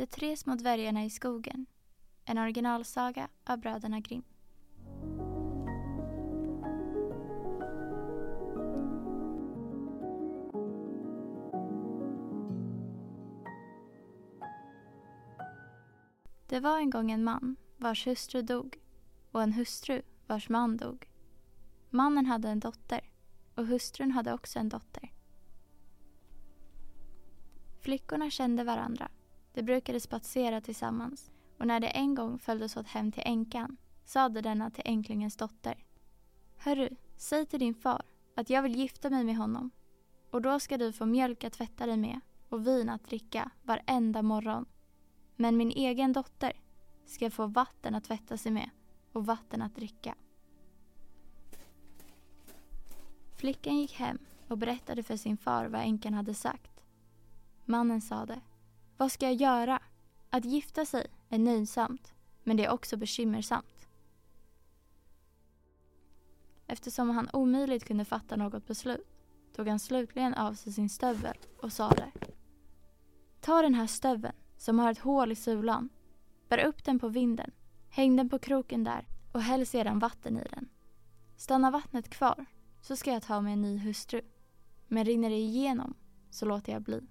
De tre små dvärgarna i skogen. En originalsaga av bröderna Grimm. Det var en gång en man vars hustru dog och en hustru vars man dog. Mannen hade en dotter och hustrun hade också en dotter. Flickorna kände varandra. De brukade spatsera tillsammans och när de en gång följdes åt hem till änkan sade denna till änklingens dotter. Hörru, säg till din far att jag vill gifta mig med honom och då ska du få mjölk att tvätta dig med och vin att dricka varenda morgon. Men min egen dotter ska få vatten att tvätta sig med och vatten att dricka. Flickan gick hem och berättade för sin far vad änkan hade sagt. Mannen sade, vad ska jag göra? Att gifta sig är nöjsamt, men det är också bekymmersamt. Eftersom han omöjligt kunde fatta något beslut tog han slutligen av sig sin stövel och sade Ta den här stöveln som har ett hål i sulan, bär upp den på vinden, häng den på kroken där och häll sedan vatten i den. Stannar vattnet kvar så ska jag ta mig en ny hustru, men rinner det igenom så låter jag bli.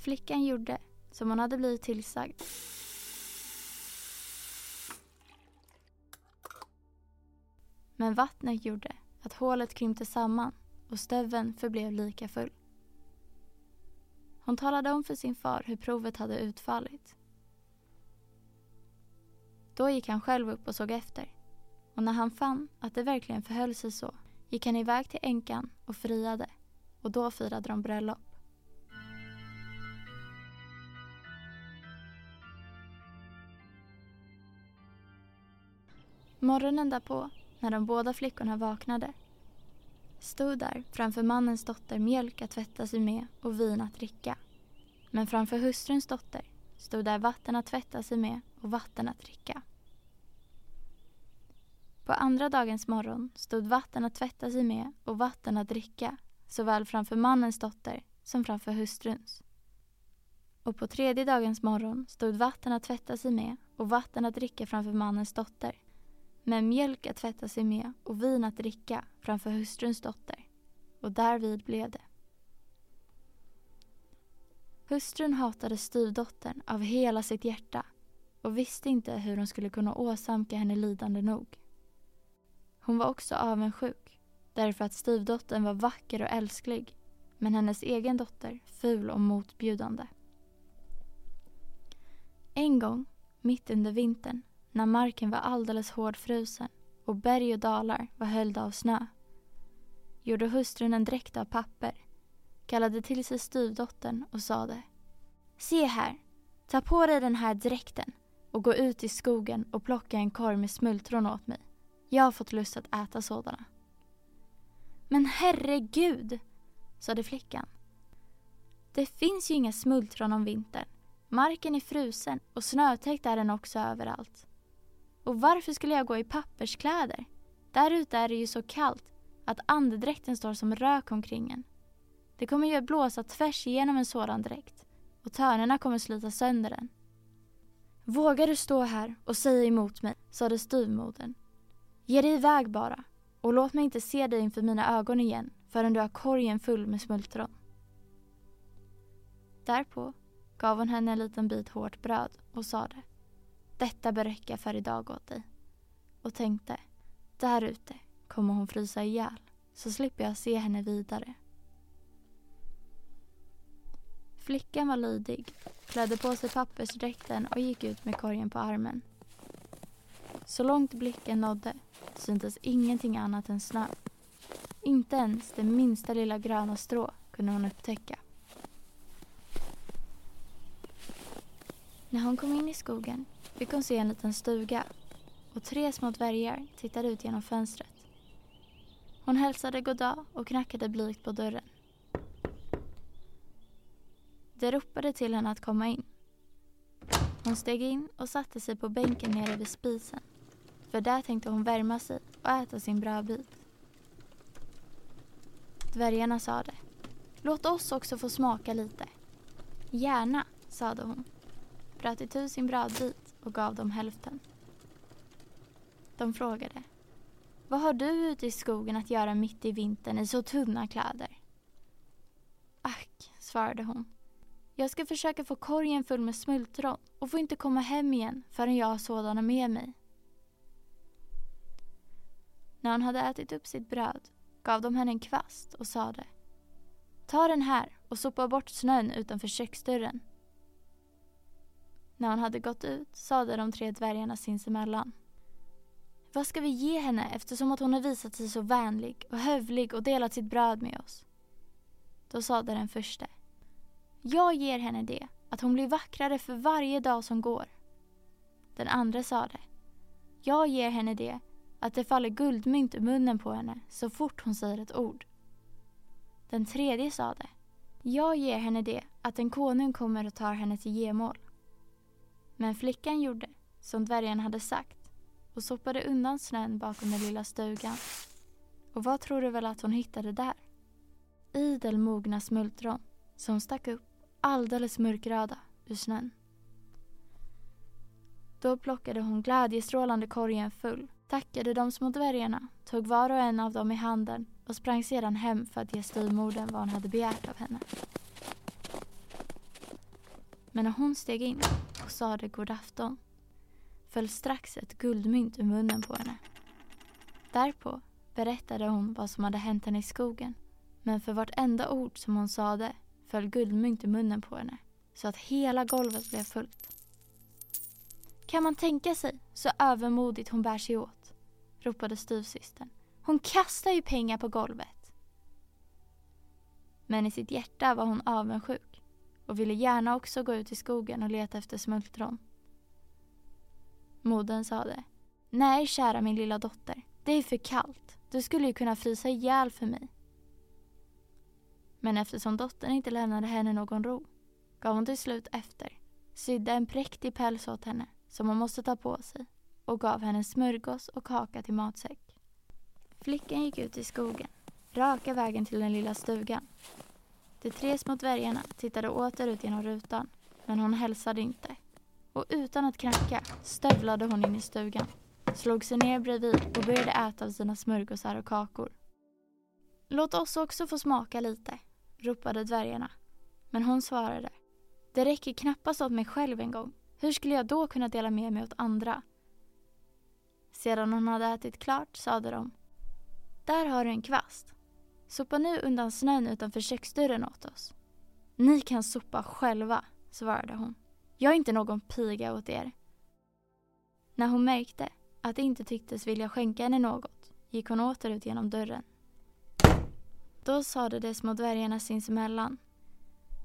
Flickan gjorde som hon hade blivit tillsagd. Men vattnet gjorde att hålet krympte samman och stöveln förblev lika full. Hon talade om för sin far hur provet hade utfallit. Då gick han själv upp och såg efter. Och när han fann att det verkligen förhöll sig så gick han iväg till änkan och friade. Och då firade de bröllop. Morgonen därpå, när de båda flickorna vaknade, stod där framför mannens dotter mjölk att tvätta sig med och vin att dricka. Men framför hustruns dotter stod där vatten att tvätta sig med och vatten att dricka. På andra dagens morgon stod vatten att tvätta sig med och vatten att dricka såväl framför mannens dotter som framför hustruns. Och på tredje dagens morgon stod vatten att tvätta sig med och vatten att dricka framför mannens dotter med mjölk att tvätta sig med och vin att dricka framför hustruns dotter. Och därvid blev det. Hustrun hatade styvdottern av hela sitt hjärta och visste inte hur hon skulle kunna åsamka henne lidande nog. Hon var också avundsjuk därför att styvdottern var vacker och älsklig men hennes egen dotter ful och motbjudande. En gång, mitt under vintern, när marken var alldeles hårdfrusen och berg och dalar var höljda av snö, gjorde hustrun en dräkt av papper, kallade till sig styvdottern och sade Se här, ta på dig den här dräkten och gå ut i skogen och plocka en korg med smultron åt mig. Jag har fått lust att äta sådana. Men herregud, sade flickan. Det finns ju inga smultron om vintern. Marken är frusen och snötäckt är den också överallt. Och varför skulle jag gå i papperskläder? Där ute är det ju så kallt att andedräkten står som rök omkring en. Det kommer ju att blåsa tvärs igenom en sådan dräkt och törnerna kommer slita sönder den. Vågar du stå här och säga emot mig, sade styvmodern. Ge dig iväg bara och låt mig inte se dig inför mina ögon igen förrän du har korgen full med smultron. Därpå gav hon henne en liten bit hårt bröd och sade detta bör räcka för idag åt dig. Och tänkte, där ute kommer hon frysa ihjäl så slipper jag se henne vidare. Flickan var lydig, klädde på sig pappersdräkten och gick ut med korgen på armen. Så långt blicken nådde syntes ingenting annat än snö. Inte ens det minsta lilla gröna strå kunde hon upptäcka. När hon kom in i skogen fick hon se en liten stuga och tre små dvärgar tittade ut genom fönstret. Hon hälsade goddag och knackade blygt på dörren. Det ropade till henne att komma in. Hon steg in och satte sig på bänken nere vid spisen. För där tänkte hon värma sig och äta sin brödbit. Dvärgarna sade. Låt oss också få smaka lite. Gärna, sade hon. Bröt itu sin brödbit och gav dem hälften. De frågade. Vad har du ute i skogen att göra mitt i vintern i så tunna kläder? Ack, svarade hon. Jag ska försöka få korgen full med smultron och får inte komma hem igen förrän jag har sådana med mig. När hon hade ätit upp sitt bröd gav de henne en kvast och sade Ta den här och sopa bort snön utanför köksdörren. När hon hade gått ut sade de tre dvärgarna sinsemellan. Vad ska vi ge henne eftersom att hon har visat sig så vänlig och hövlig och delat sitt bröd med oss? Då sade den förste. Jag ger henne det, att hon blir vackrare för varje dag som går. Den andra sade. Jag ger henne det, att det faller guldmynt ur munnen på henne så fort hon säger ett ord. Den tredje sade. Jag ger henne det, att en konung kommer och tar henne till gemål. Men flickan gjorde som dvärgen hade sagt och sopade undan snön bakom den lilla stugan. Och vad tror du väl att hon hittade där? Idel mogna smultron som stack upp alldeles mörkröda ur snön. Då plockade hon glädjestrålande korgen full, tackade de små dvärgarna, tog var och en av dem i handen och sprang sedan hem för att ge styvmodern vad hon hade begärt av henne. Men när hon steg in och sade god afton föll strax ett guldmynt ur munnen på henne. Därpå berättade hon vad som hade hänt henne i skogen. Men för vartenda ord som hon sade föll guldmynt i munnen på henne så att hela golvet blev fullt. Kan man tänka sig så övermodigt hon bär sig åt? ropade styvsystern. Hon kastar ju pengar på golvet. Men i sitt hjärta var hon avundsjuk och ville gärna också gå ut i skogen och leta efter smultron. Modern sade. Nej, kära min lilla dotter. Det är för kallt. Du skulle ju kunna frysa ihjäl för mig. Men eftersom dottern inte lämnade henne någon ro gav hon till slut efter, sydde en präktig päls åt henne som hon måste ta på sig och gav henne smörgås och kaka till matsäck. Flickan gick ut i skogen, raka vägen till den lilla stugan. De tre små dvärgarna tittade åter ut genom rutan, men hon hälsade inte och utan att knacka stövlade hon in i stugan, slog sig ner bredvid och började äta av sina smörgåsar och kakor. Låt oss också få smaka lite, ropade dvärgarna. Men hon svarade. Det räcker knappast åt mig själv en gång. Hur skulle jag då kunna dela med mig åt andra? Sedan hon hade ätit klart sade de. Där har du en kvast. Sopa nu undan snön utanför köksdörren åt oss. Ni kan sopa själva, svarade hon. Jag är inte någon piga åt er. När hon märkte att det inte tycktes vilja skänka henne något gick hon åter ut genom dörren. Då sade de små dvärgarna sinsemellan.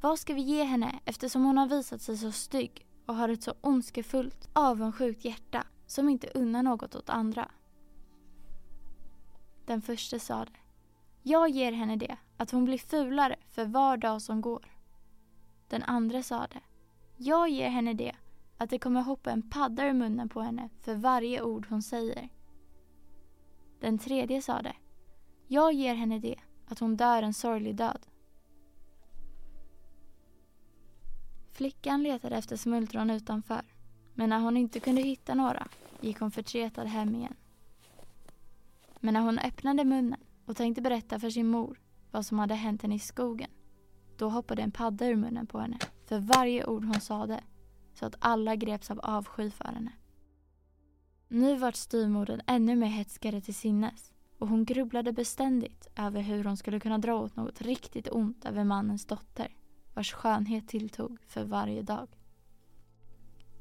Vad ska vi ge henne eftersom hon har visat sig så stygg och har ett så ondskefullt, avundsjukt hjärta som inte unnar något åt andra? Den första sade. Jag ger henne det, att hon blir fulare för var dag som går. Den andra sade. Jag ger henne det, att det kommer hoppa en padda ur munnen på henne för varje ord hon säger. Den tredje sade. Jag ger henne det, att hon dör en sorglig död. Flickan letade efter smultron utanför, men när hon inte kunde hitta några gick hon förtretad hem igen. Men när hon öppnade munnen och tänkte berätta för sin mor vad som hade hänt henne i skogen, då hoppade en padda ur munnen på henne för varje ord hon sade, så att alla greps av avsky för henne. Nu vart styvmodern ännu mer hetskare till sinnes och hon grubblade beständigt över hur hon skulle kunna dra åt något riktigt ont över mannens dotter vars skönhet tilltog för varje dag.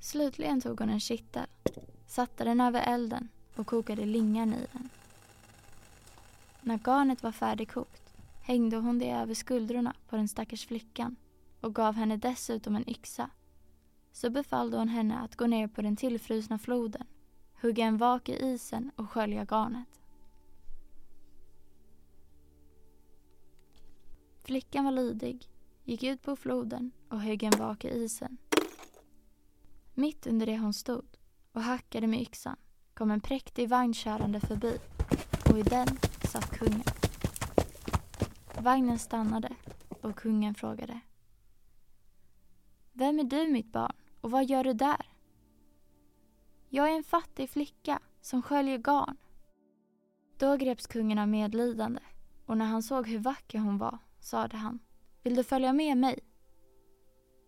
Slutligen tog hon en kittel, satte den över elden och kokade lingan i den. När garnet var färdigkokt hängde hon det över skuldrorna på den stackars flickan och gav henne dessutom en yxa. Så befallde hon henne att gå ner på den tillfrusna floden, hugga en vak i isen och skölja garnet. Flickan var lydig, gick ut på floden och högg en vak i isen. Mitt under det hon stod och hackade med yxan kom en präktig vagn körande förbi och i den satt kungen. Vagnen stannade och kungen frågade. Vem är du mitt barn och vad gör du där? Jag är en fattig flicka som sköljer garn. Då greps kungen av medlidande och när han såg hur vacker hon var sade han. Vill du följa med mig?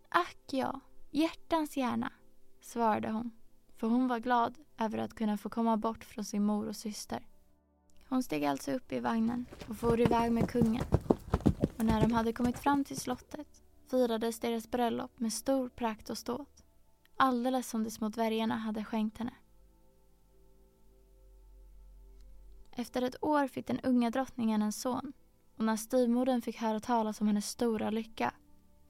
Ack ja, hjärtans gärna, svarade hon. För hon var glad över att kunna få komma bort från sin mor och syster. Hon steg alltså upp i vagnen och for iväg med kungen. Och när de hade kommit fram till slottet firades deras bröllop med stor prakt och ståt. Alldeles som de små dvärgarna hade skänkt henne. Efter ett år fick den unga drottningen en son och när styvmodern fick höra talas om hennes stora lycka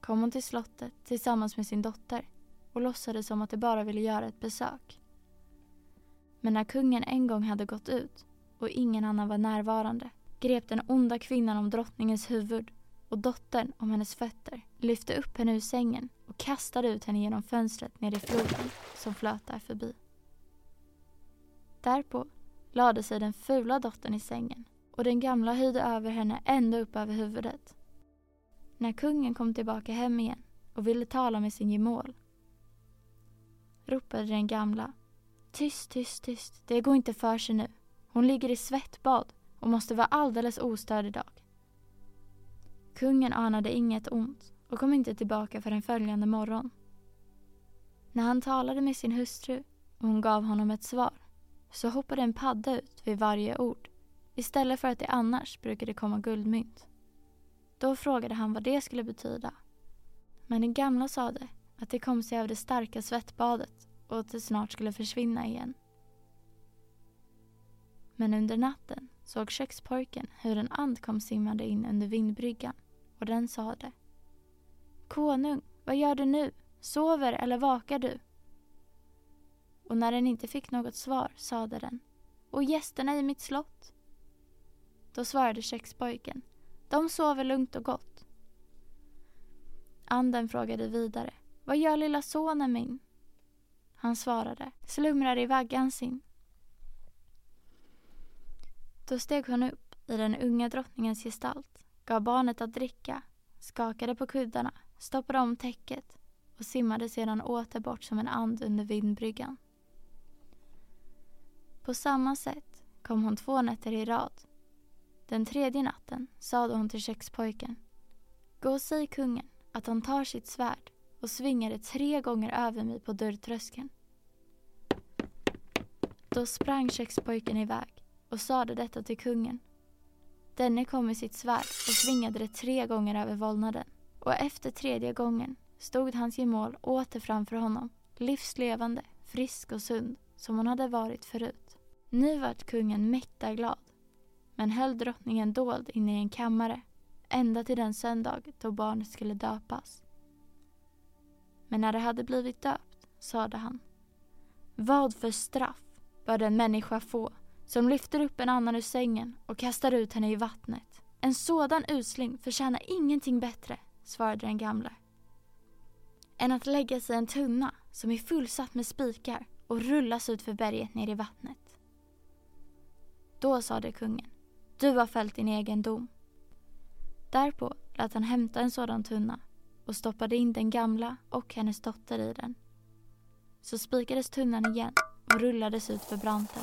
kom hon till slottet tillsammans med sin dotter och låtsades som att de bara ville göra ett besök. Men när kungen en gång hade gått ut och ingen annan var närvarande grep den onda kvinnan om drottningens huvud och dottern om hennes fötter, lyfte upp henne ur sängen och kastade ut henne genom fönstret ner i floden som flöt där förbi. Därpå lade sig den fula dottern i sängen och den gamla höjde över henne ända upp över huvudet. När kungen kom tillbaka hem igen och ville tala med sin gemål ropade den gamla. Tyst, tyst, tyst. Det går inte för sig nu. Hon ligger i svettbad och måste vara alldeles ostörd idag. Kungen anade inget ont och kom inte tillbaka förrän följande morgon. När han talade med sin hustru och hon gav honom ett svar så hoppade en padda ut vid varje ord istället för att det annars brukade komma guldmynt. Då frågade han vad det skulle betyda. Men den gamla sade att det kom sig av det starka svettbadet och att det snart skulle försvinna igen. Men under natten såg kökspojken hur en and kom simmande in under vindbryggan och den sade Konung, vad gör du nu? Sover eller vakar du? Och när den inte fick något svar sade den Och gästerna i mitt slott? Då svarade kökspojken De sover lugnt och gott. Anden frågade vidare Vad gör lilla sonen min? Han svarade Slumrar i vaggan sin. Då steg hon upp i den unga drottningens gestalt, gav barnet att dricka, skakade på kuddarna, stoppade om täcket och simmade sedan åter bort som en and under vindbryggan. På samma sätt kom hon två nätter i rad. Den tredje natten sade hon till kökspojken Gå och säg kungen att han tar sitt svärd och svingar det tre gånger över mig på dörrtröskeln. Då sprang kökspojken iväg och sade detta till kungen. Denne kom med sitt svärd och svingade det tre gånger över vålnaden. Och efter tredje gången stod hans gemål åter framför honom, livslevande, frisk och sund, som hon hade varit förut. Nu vart kungen mäkta glad, men höll drottningen dold inne i en kammare ända till den söndag då barnet skulle döpas. Men när det hade blivit döpt sade han Vad för straff bör den människa få som lyfter upp en annan ur sängen och kastar ut henne i vattnet. En sådan usling förtjänar ingenting bättre, svarade den gamle. Än att lägga sig i en tunna som är fullsatt med spikar och rullas ut för berget ner i vattnet. Då sade kungen, Du har fällt din egen dom. Därpå lät han hämta en sådan tunna och stoppade in den gamla och hennes dotter i den. Så spikades tunnan igen och rullades ut för branten